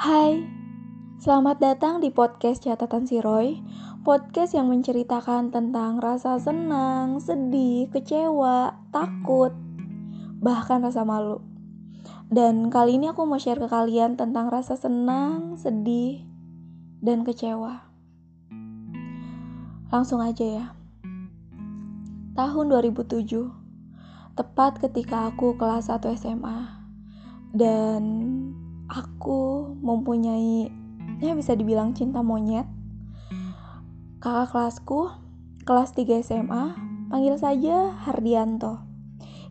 Hai, selamat datang di podcast Catatan Si Roy. Podcast yang menceritakan tentang rasa senang, sedih, kecewa, takut, bahkan rasa malu. Dan kali ini aku mau share ke kalian tentang rasa senang, sedih, dan kecewa. Langsung aja ya. Tahun 2007 Tepat ketika aku kelas 1 SMA Dan aku mempunyai ya bisa dibilang cinta monyet. Kakak kelasku, kelas 3 SMA, panggil saja Hardianto.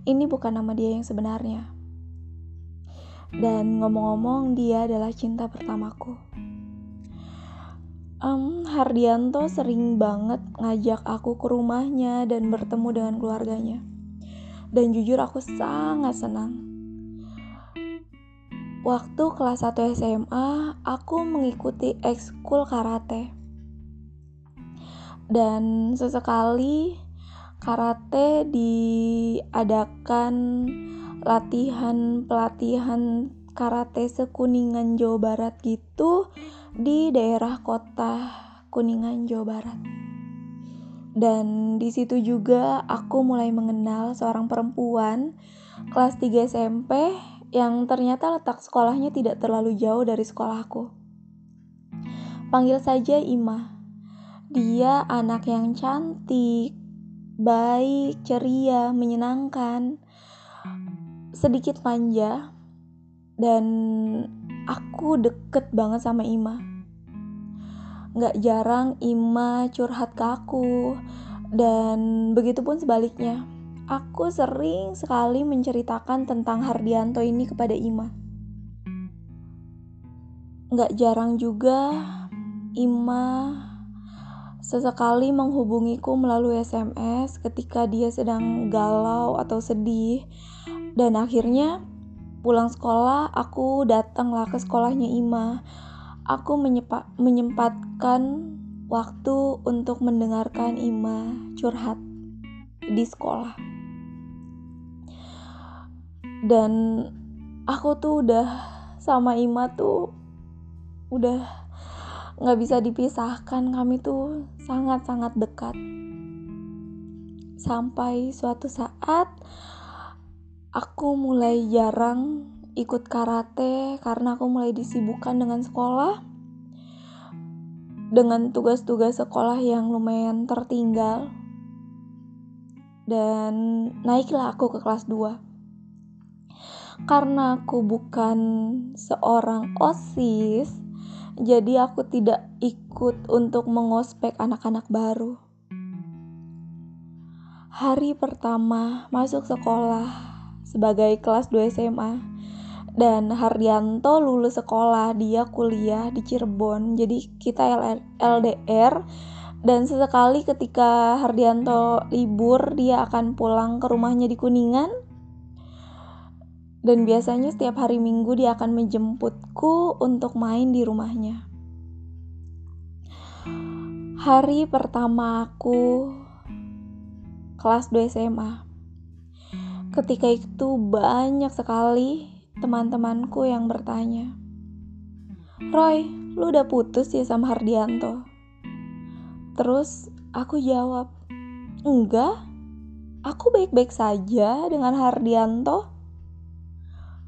Ini bukan nama dia yang sebenarnya. Dan ngomong-ngomong, dia adalah cinta pertamaku. Um, Hardianto sering banget ngajak aku ke rumahnya dan bertemu dengan keluarganya. Dan jujur aku sangat senang Waktu kelas 1 SMA, aku mengikuti ekskul karate. Dan sesekali karate diadakan latihan-pelatihan karate sekuningan Jawa Barat gitu di daerah kota Kuningan Jawa Barat. Dan di situ juga aku mulai mengenal seorang perempuan kelas 3 SMP yang ternyata letak sekolahnya tidak terlalu jauh dari sekolahku. Panggil saja Ima. Dia anak yang cantik, baik, ceria, menyenangkan, sedikit manja, dan aku deket banget sama Ima. Gak jarang Ima curhat ke aku, dan begitupun sebaliknya aku sering sekali menceritakan tentang Hardianto ini kepada Ima. Gak jarang juga Ima sesekali menghubungiku melalui SMS ketika dia sedang galau atau sedih. Dan akhirnya pulang sekolah aku datanglah ke sekolahnya Ima. Aku menyempatkan waktu untuk mendengarkan Ima curhat di sekolah dan aku tuh udah sama Ima tuh udah nggak bisa dipisahkan. Kami tuh sangat-sangat dekat. Sampai suatu saat aku mulai jarang ikut karate karena aku mulai disibukkan dengan sekolah dengan tugas-tugas sekolah yang lumayan tertinggal. Dan naiklah aku ke kelas 2 karena aku bukan seorang OSIS, jadi aku tidak ikut untuk mengospek anak-anak baru. Hari pertama masuk sekolah sebagai kelas 2 SMA dan Hardianto lulus sekolah, dia kuliah di Cirebon. Jadi kita LDR dan sesekali ketika Hardianto libur dia akan pulang ke rumahnya di Kuningan dan biasanya setiap hari Minggu dia akan menjemputku untuk main di rumahnya. Hari pertama aku kelas 2 SMA. Ketika itu banyak sekali teman-temanku yang bertanya, Roy, lu udah putus ya sama Hardianto? Terus aku jawab, enggak, aku baik-baik saja dengan Hardianto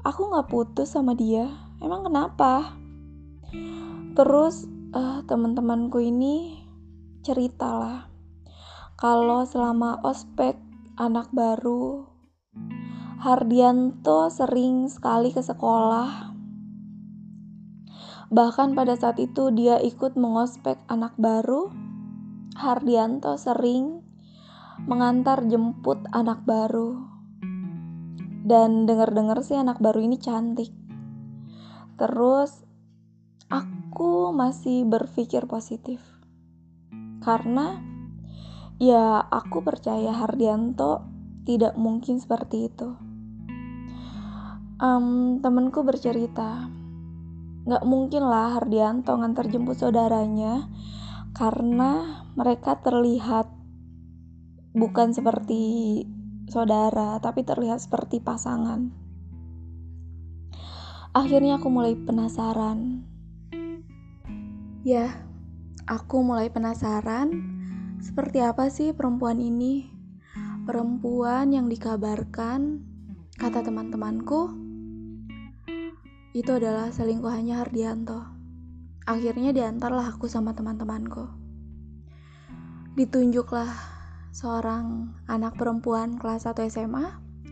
aku nggak putus sama dia. Emang kenapa? Terus uh, teman-temanku ini ceritalah kalau selama ospek anak baru Hardianto sering sekali ke sekolah. Bahkan pada saat itu dia ikut mengospek anak baru Hardianto sering mengantar jemput anak baru dan dengar-dengar sih anak baru ini cantik. Terus aku masih berpikir positif. Karena ya aku percaya Hardianto tidak mungkin seperti itu. Um, temenku bercerita, nggak mungkin lah Hardianto ngantar jemput saudaranya karena mereka terlihat bukan seperti saudara, tapi terlihat seperti pasangan. Akhirnya aku mulai penasaran Ya, aku mulai penasaran seperti apa sih perempuan ini. Perempuan yang dikabarkan, kata teman-temanku, itu adalah selingkuhannya Hardianto. Akhirnya diantarlah aku sama teman-temanku. Ditunjuklah seorang anak perempuan kelas 1 SMA,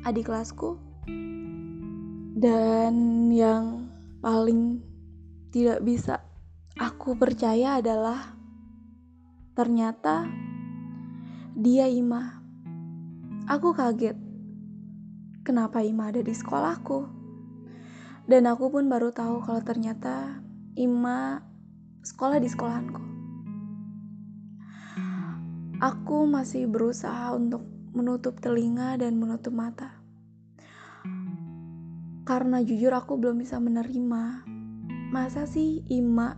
adik kelasku. Dan yang paling tidak bisa aku percaya adalah ternyata dia Ima. Aku kaget. Kenapa Ima ada di sekolahku? Dan aku pun baru tahu kalau ternyata Ima sekolah di sekolahanku. Aku masih berusaha untuk menutup telinga dan menutup mata. Karena jujur aku belum bisa menerima. Masa sih Ima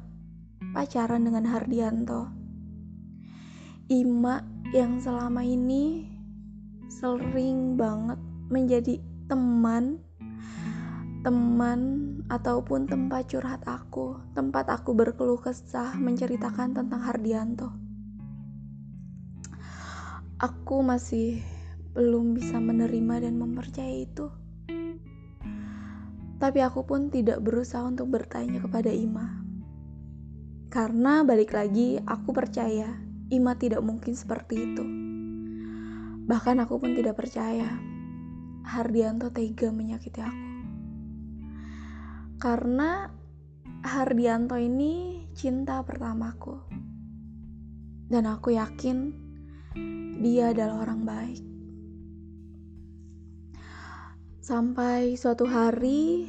pacaran dengan Hardianto. Ima yang selama ini sering banget menjadi teman teman ataupun tempat curhat aku, tempat aku berkeluh kesah menceritakan tentang Hardianto. Aku masih belum bisa menerima dan mempercayai itu. Tapi aku pun tidak berusaha untuk bertanya kepada Ima. Karena balik lagi, aku percaya Ima tidak mungkin seperti itu. Bahkan aku pun tidak percaya Hardianto tega menyakiti aku. Karena Hardianto ini cinta pertamaku. Dan aku yakin dia adalah orang baik. Sampai suatu hari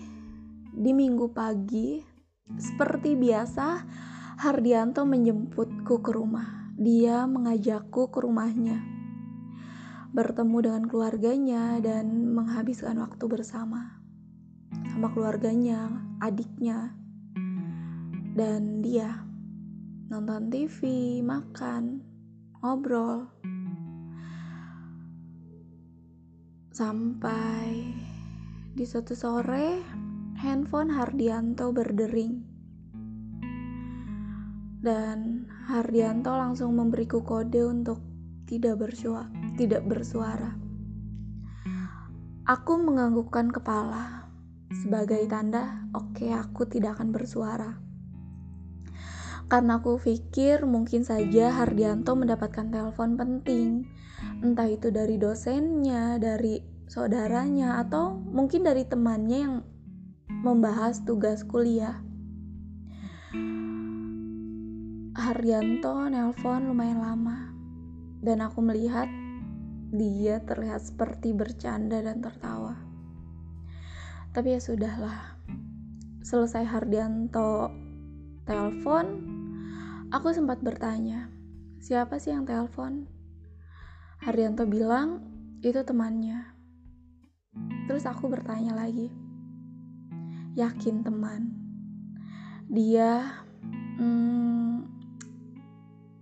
di minggu pagi, seperti biasa, Hardianto menjemputku ke rumah. Dia mengajakku ke rumahnya, bertemu dengan keluarganya, dan menghabiskan waktu bersama sama keluarganya, adiknya, dan dia nonton TV, makan, ngobrol, sampai di suatu sore handphone Hardianto berdering dan Hardianto langsung memberiku kode untuk tidak bersuara. Tidak bersuara. Aku menganggukkan kepala sebagai tanda, oke okay, aku tidak akan bersuara. Karena aku pikir mungkin saja Hardianto mendapatkan telepon penting, entah itu dari dosennya, dari saudaranya, atau mungkin dari temannya yang membahas tugas kuliah. Haryanto nelpon lumayan lama dan aku melihat dia terlihat seperti bercanda dan tertawa. Tapi ya sudahlah. Selesai Hardianto telepon, aku sempat bertanya, siapa sih yang telepon? Hardianto bilang, itu temannya. Terus aku bertanya lagi, yakin teman? Dia hmm,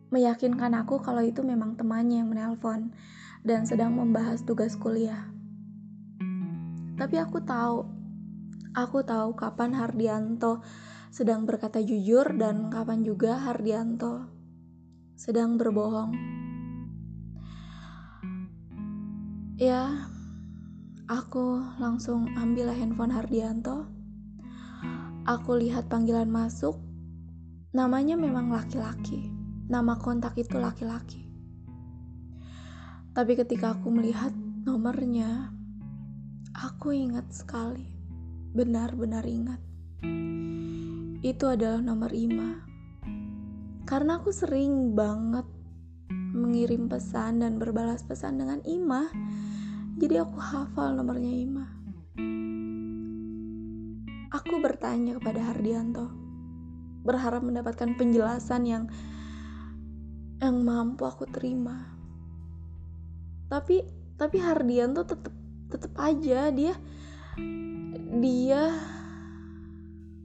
meyakinkan aku kalau itu memang temannya yang menelpon dan sedang membahas tugas kuliah. Tapi aku tahu, aku tahu kapan Hardianto sedang berkata jujur dan kapan juga Hardianto sedang berbohong. Ya, aku langsung ambil handphone Hardianto. Aku lihat panggilan masuk, namanya memang laki-laki nama kontak itu laki-laki. Tapi ketika aku melihat nomornya, aku ingat sekali, benar-benar ingat. Itu adalah nomor Ima. Karena aku sering banget mengirim pesan dan berbalas pesan dengan Ima, jadi aku hafal nomornya Ima. Aku bertanya kepada Hardianto, berharap mendapatkan penjelasan yang yang mampu aku terima tapi tapi Hardian tuh tetep tetep aja dia dia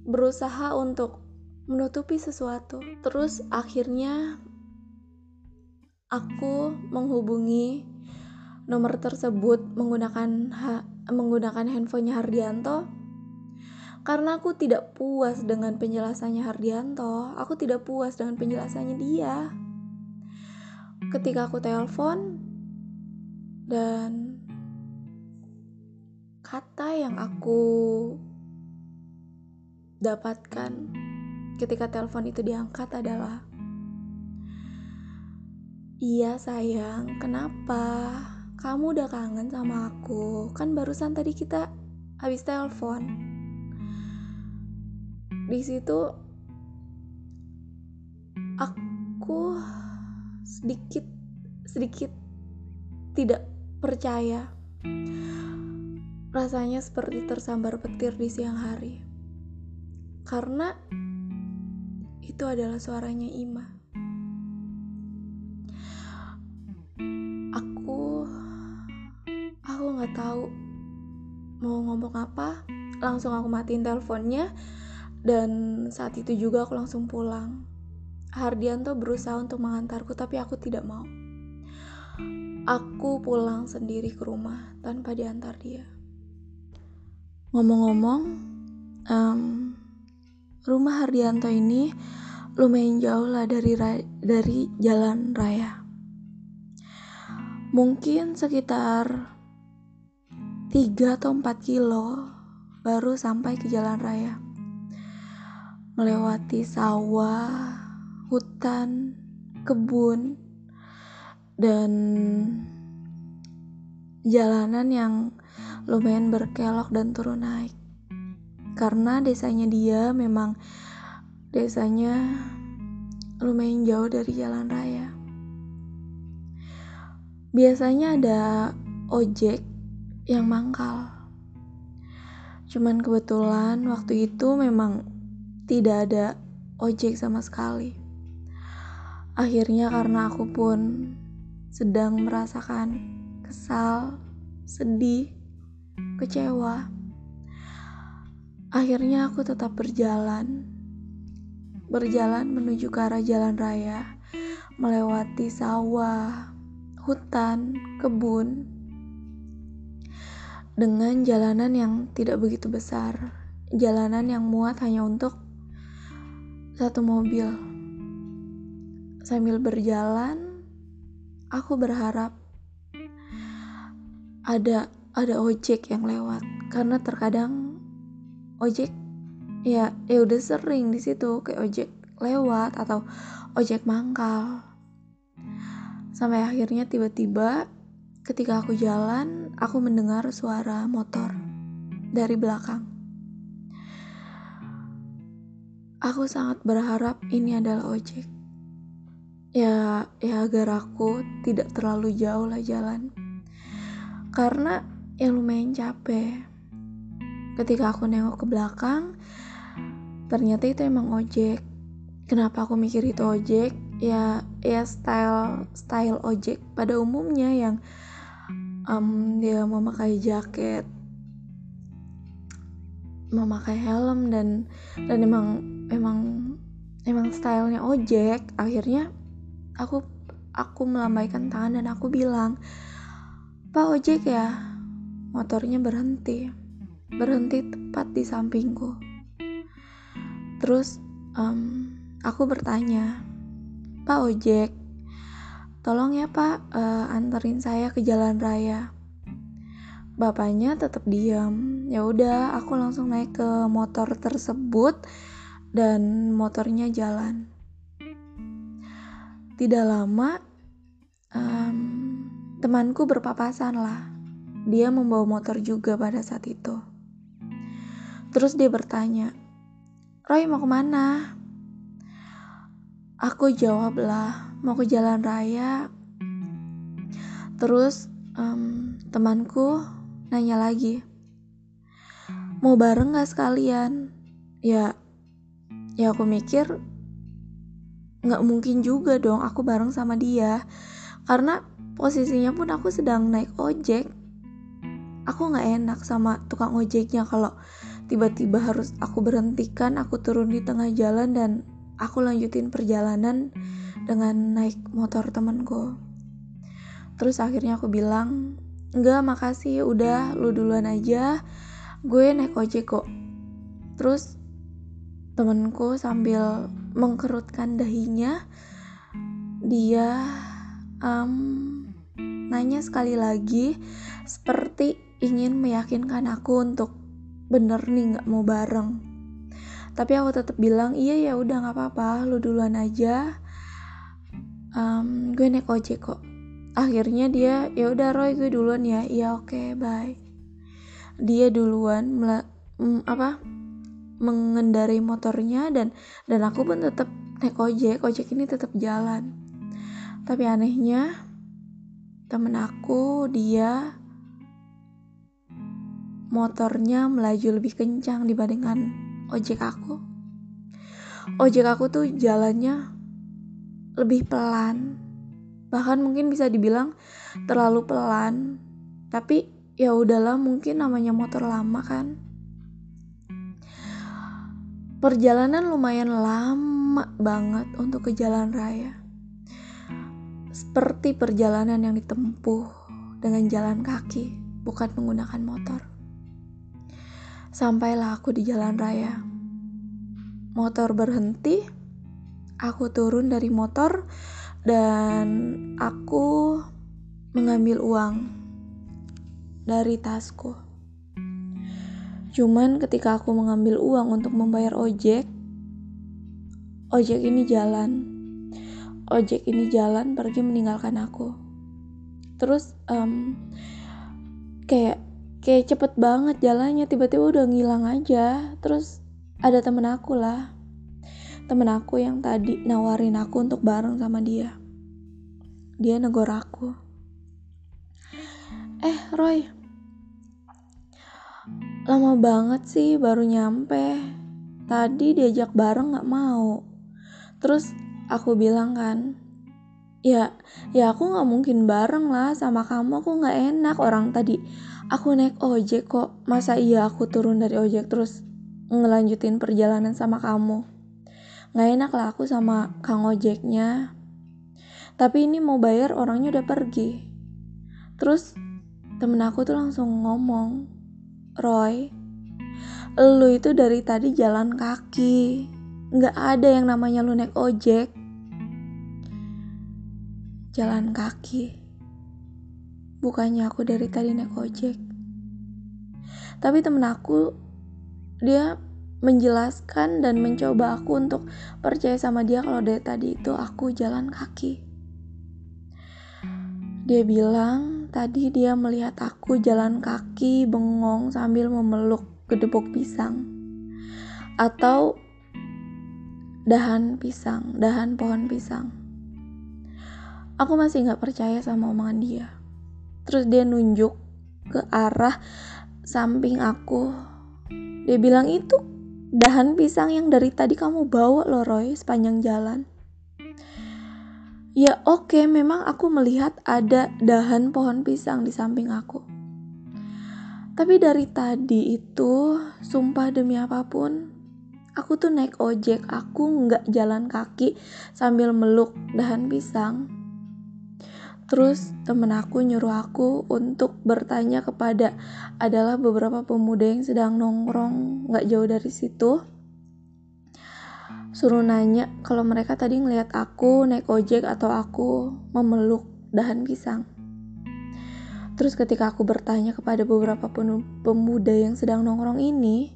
berusaha untuk menutupi sesuatu. Terus akhirnya aku menghubungi nomor tersebut menggunakan ha, menggunakan handphonenya Hardianto. Karena aku tidak puas dengan penjelasannya Hardianto aku tidak puas dengan penjelasannya dia. Ketika aku telepon dan kata yang aku dapatkan ketika telepon itu diangkat adalah Iya sayang, kenapa? Kamu udah kangen sama aku? Kan barusan tadi kita habis telepon. Di situ aku sedikit sedikit tidak percaya. Rasanya seperti tersambar petir di siang hari. Karena itu adalah suaranya Ima. nggak tahu mau ngomong apa. Langsung aku matiin teleponnya dan saat itu juga aku langsung pulang. Hardianto berusaha untuk mengantarku tapi aku tidak mau. Aku pulang sendiri ke rumah tanpa diantar dia. Ngomong-ngomong um, rumah Hardianto ini lumayan jauh lah dari dari jalan raya mungkin sekitar 3 atau 4 kilo baru sampai ke jalan raya. Melewati sawah, hutan, kebun, dan jalanan yang lumayan berkelok dan turun naik. Karena desanya dia memang desanya lumayan jauh dari jalan raya. Biasanya ada ojek yang mangkal. Cuman kebetulan waktu itu memang tidak ada ojek sama sekali. Akhirnya karena aku pun sedang merasakan kesal, sedih, kecewa. Akhirnya aku tetap berjalan. Berjalan menuju ke arah jalan raya, melewati sawah, hutan, kebun, dengan jalanan yang tidak begitu besar, jalanan yang muat hanya untuk satu mobil. Sambil berjalan, aku berharap ada ada ojek yang lewat karena terkadang ojek ya ya udah sering di situ kayak ojek lewat atau ojek mangkal sampai akhirnya tiba-tiba ketika aku jalan aku mendengar suara motor dari belakang. Aku sangat berharap ini adalah ojek. Ya, ya agar aku tidak terlalu jauh lah jalan. Karena ya lumayan capek. Ketika aku nengok ke belakang, ternyata itu emang ojek. Kenapa aku mikir itu ojek? Ya, ya style style ojek pada umumnya yang um, dia memakai jaket memakai helm dan dan emang emang emang stylenya ojek akhirnya aku aku melambaikan tangan dan aku bilang pak ojek ya motornya berhenti berhenti tepat di sampingku terus um, aku bertanya pak ojek Tolong ya pak, uh, anterin saya ke jalan raya. Bapaknya tetap diam. Ya udah, aku langsung naik ke motor tersebut dan motornya jalan. Tidak lama, um, temanku berpapasan lah. Dia membawa motor juga pada saat itu. Terus dia bertanya, Roy mau ke mana? Aku jawablah, mau ke jalan raya. Terus um, temanku nanya lagi mau bareng gak sekalian? Ya ya aku mikir nggak mungkin juga dong aku bareng sama dia karena posisinya pun aku sedang naik ojek. Aku nggak enak sama tukang ojeknya kalau tiba-tiba harus aku berhentikan aku turun di tengah jalan dan aku lanjutin perjalanan dengan naik motor temenku terus akhirnya aku bilang enggak makasih udah lu duluan aja. Gue naik ojek kok. Terus temenku sambil mengkerutkan dahinya dia um, nanya sekali lagi seperti ingin meyakinkan aku untuk bener nih nggak mau bareng. Tapi aku tetap bilang iya ya udah nggak apa-apa lu duluan aja. Um, gue naik ojek kok. Akhirnya dia ya udah Roy gue duluan ya. Iya oke okay, bye. Dia duluan mela, apa mengendarai motornya dan dan aku pun tetap naik ojek ojek ini tetap jalan. Tapi anehnya temen aku dia motornya melaju lebih kencang dibandingkan ojek aku. Ojek aku tuh jalannya lebih pelan. Bahkan mungkin bisa dibilang terlalu pelan. Tapi ya udahlah mungkin namanya motor lama kan. Perjalanan lumayan lama banget untuk ke jalan raya. Seperti perjalanan yang ditempuh dengan jalan kaki bukan menggunakan motor sampailah aku di jalan raya motor berhenti aku turun dari motor dan aku mengambil uang dari tasku. Cuman ketika aku mengambil uang untuk membayar ojek, ojek ini jalan. Ojek ini jalan pergi meninggalkan aku. Terus um, kayak kayak cepet banget jalannya tiba-tiba udah ngilang aja. Terus ada temen aku lah temen aku yang tadi nawarin aku untuk bareng sama dia. Dia negor aku. Eh, Roy. Lama banget sih baru nyampe. Tadi diajak bareng gak mau. Terus aku bilang kan, ya ya aku gak mungkin bareng lah sama kamu aku gak enak orang tadi aku naik ojek kok masa iya aku turun dari ojek terus ngelanjutin perjalanan sama kamu Nggak enak lah aku sama kang ojeknya. Tapi ini mau bayar orangnya udah pergi. Terus temen aku tuh langsung ngomong, Roy, lu itu dari tadi jalan kaki. Nggak ada yang namanya lu naik ojek. Jalan kaki. Bukannya aku dari tadi naik ojek. Tapi temen aku, dia menjelaskan dan mencoba aku untuk percaya sama dia kalau dari tadi itu aku jalan kaki. Dia bilang tadi dia melihat aku jalan kaki bengong sambil memeluk gedebok pisang atau dahan pisang, dahan pohon pisang. Aku masih nggak percaya sama omongan dia. Terus dia nunjuk ke arah samping aku. Dia bilang itu dahan pisang yang dari tadi kamu bawa loh Roy sepanjang jalan. Ya oke, okay, memang aku melihat ada dahan pohon pisang di samping aku. Tapi dari tadi itu, sumpah demi apa pun, aku tuh naik ojek, aku nggak jalan kaki sambil meluk dahan pisang. Terus temen aku nyuruh aku untuk bertanya kepada adalah beberapa pemuda yang sedang nongkrong gak jauh dari situ. Suruh nanya kalau mereka tadi ngeliat aku naik ojek atau aku memeluk dahan pisang. Terus ketika aku bertanya kepada beberapa pemuda yang sedang nongkrong ini,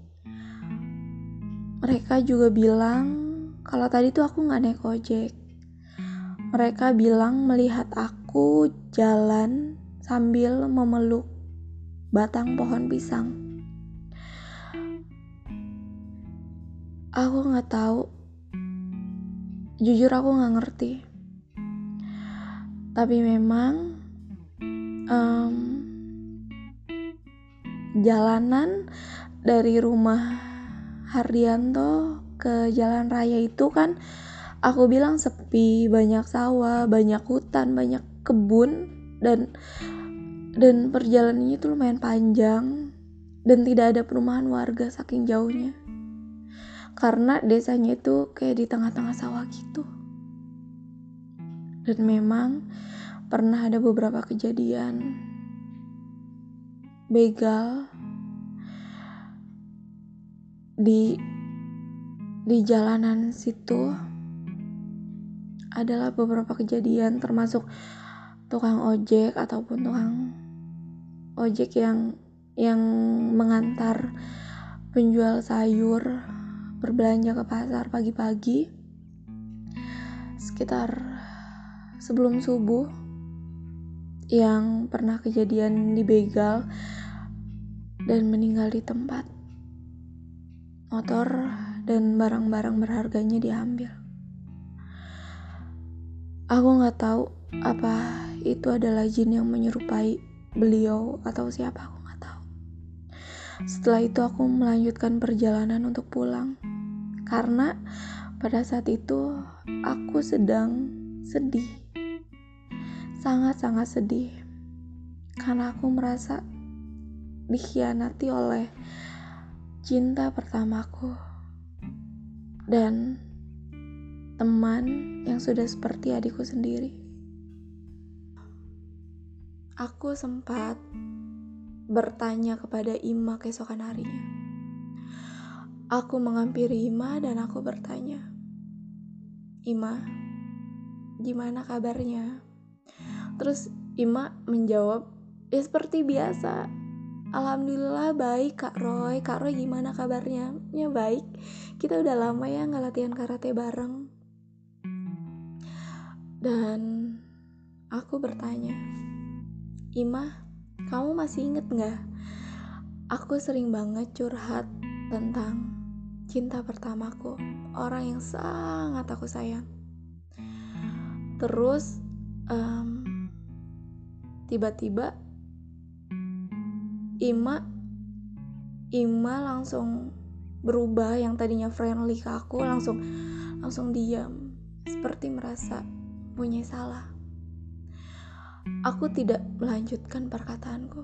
mereka juga bilang kalau tadi tuh aku nggak naik ojek. Mereka bilang melihat aku jalan sambil memeluk batang pohon pisang. Aku nggak tahu, jujur aku nggak ngerti. Tapi memang um, jalanan dari rumah Hardianto ke jalan raya itu kan aku bilang sepi, banyak sawah, banyak hutan, banyak kebun dan dan perjalanannya itu lumayan panjang dan tidak ada perumahan warga saking jauhnya. Karena desanya itu kayak di tengah-tengah sawah gitu. Dan memang pernah ada beberapa kejadian begal di di jalanan situ adalah beberapa kejadian termasuk tukang ojek ataupun tukang ojek yang yang mengantar penjual sayur berbelanja ke pasar pagi-pagi sekitar sebelum subuh yang pernah kejadian di begal dan meninggal di tempat. Motor dan barang-barang berharganya diambil. Aku nggak tahu apa itu adalah jin yang menyerupai beliau atau siapa aku nggak tahu. Setelah itu aku melanjutkan perjalanan untuk pulang. Karena pada saat itu aku sedang sedih, sangat-sangat sedih. Karena aku merasa dikhianati oleh cinta pertamaku dan teman yang sudah seperti adikku sendiri aku sempat bertanya kepada Ima keesokan harinya. Aku menghampiri Ima dan aku bertanya, Ima, gimana kabarnya? Terus Ima menjawab, ya seperti biasa. Alhamdulillah baik Kak Roy. Kak Roy gimana kabarnya? Ya baik. Kita udah lama ya nggak latihan karate bareng. Dan aku bertanya, Ima, kamu masih inget gak? Aku sering banget curhat tentang cinta pertamaku, orang yang sangat aku sayang. Terus, um, tiba-tiba Ima, Ima langsung berubah yang tadinya friendly ke aku langsung langsung diam, seperti merasa punya salah. Aku tidak melanjutkan perkataanku.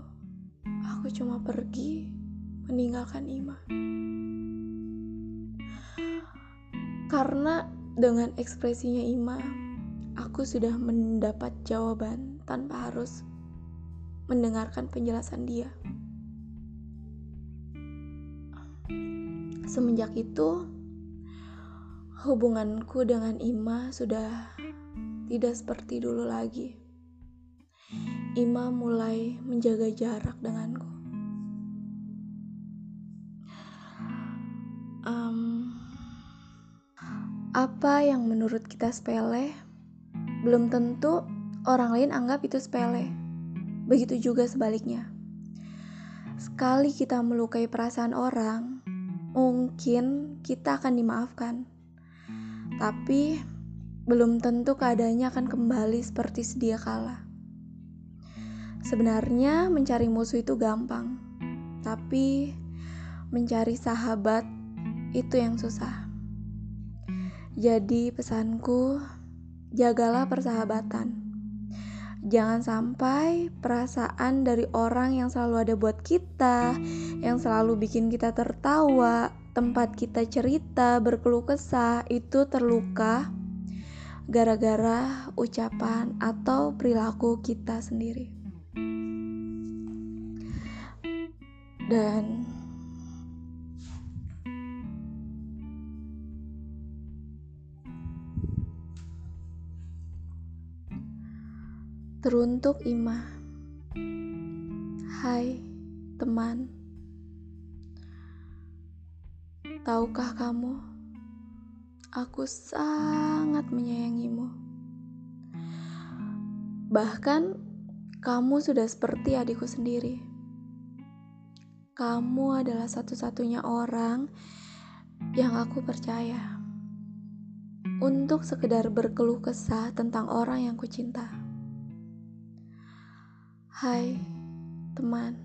Aku cuma pergi meninggalkan Ima. Karena dengan ekspresinya Ima, aku sudah mendapat jawaban tanpa harus mendengarkan penjelasan dia. Semenjak itu, hubunganku dengan Ima sudah tidak seperti dulu lagi. Ima mulai menjaga jarak denganku. Um, apa yang menurut kita sepele, belum tentu orang lain anggap itu sepele. Begitu juga sebaliknya. Sekali kita melukai perasaan orang, mungkin kita akan dimaafkan. Tapi belum tentu keadaannya akan kembali seperti sedia kala. Sebenarnya mencari musuh itu gampang, tapi mencari sahabat itu yang susah. Jadi pesanku, jagalah persahabatan. Jangan sampai perasaan dari orang yang selalu ada buat kita, yang selalu bikin kita tertawa, tempat kita cerita, berkeluh kesah, itu terluka gara-gara ucapan atau perilaku kita sendiri. Dan teruntuk Ima Hai teman Tahukah kamu Aku sangat menyayangimu. Bahkan kamu sudah seperti adikku sendiri kamu adalah satu-satunya orang yang aku percaya untuk sekedar berkeluh kesah tentang orang yang kucinta. Hai, teman.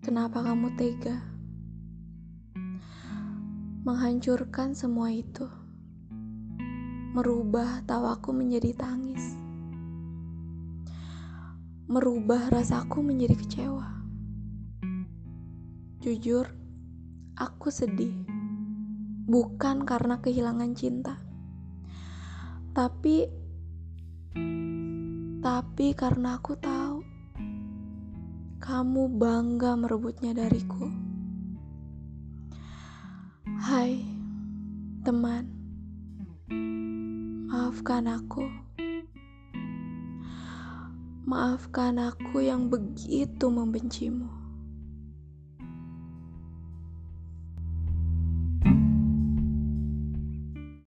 Kenapa kamu tega menghancurkan semua itu? Merubah tawaku menjadi tangis. Merubah rasaku menjadi kecewa. Jujur, aku sedih. Bukan karena kehilangan cinta. Tapi tapi karena aku tahu kamu bangga merebutnya dariku. Hai, teman, maafkan aku. Maafkan aku yang begitu membencimu.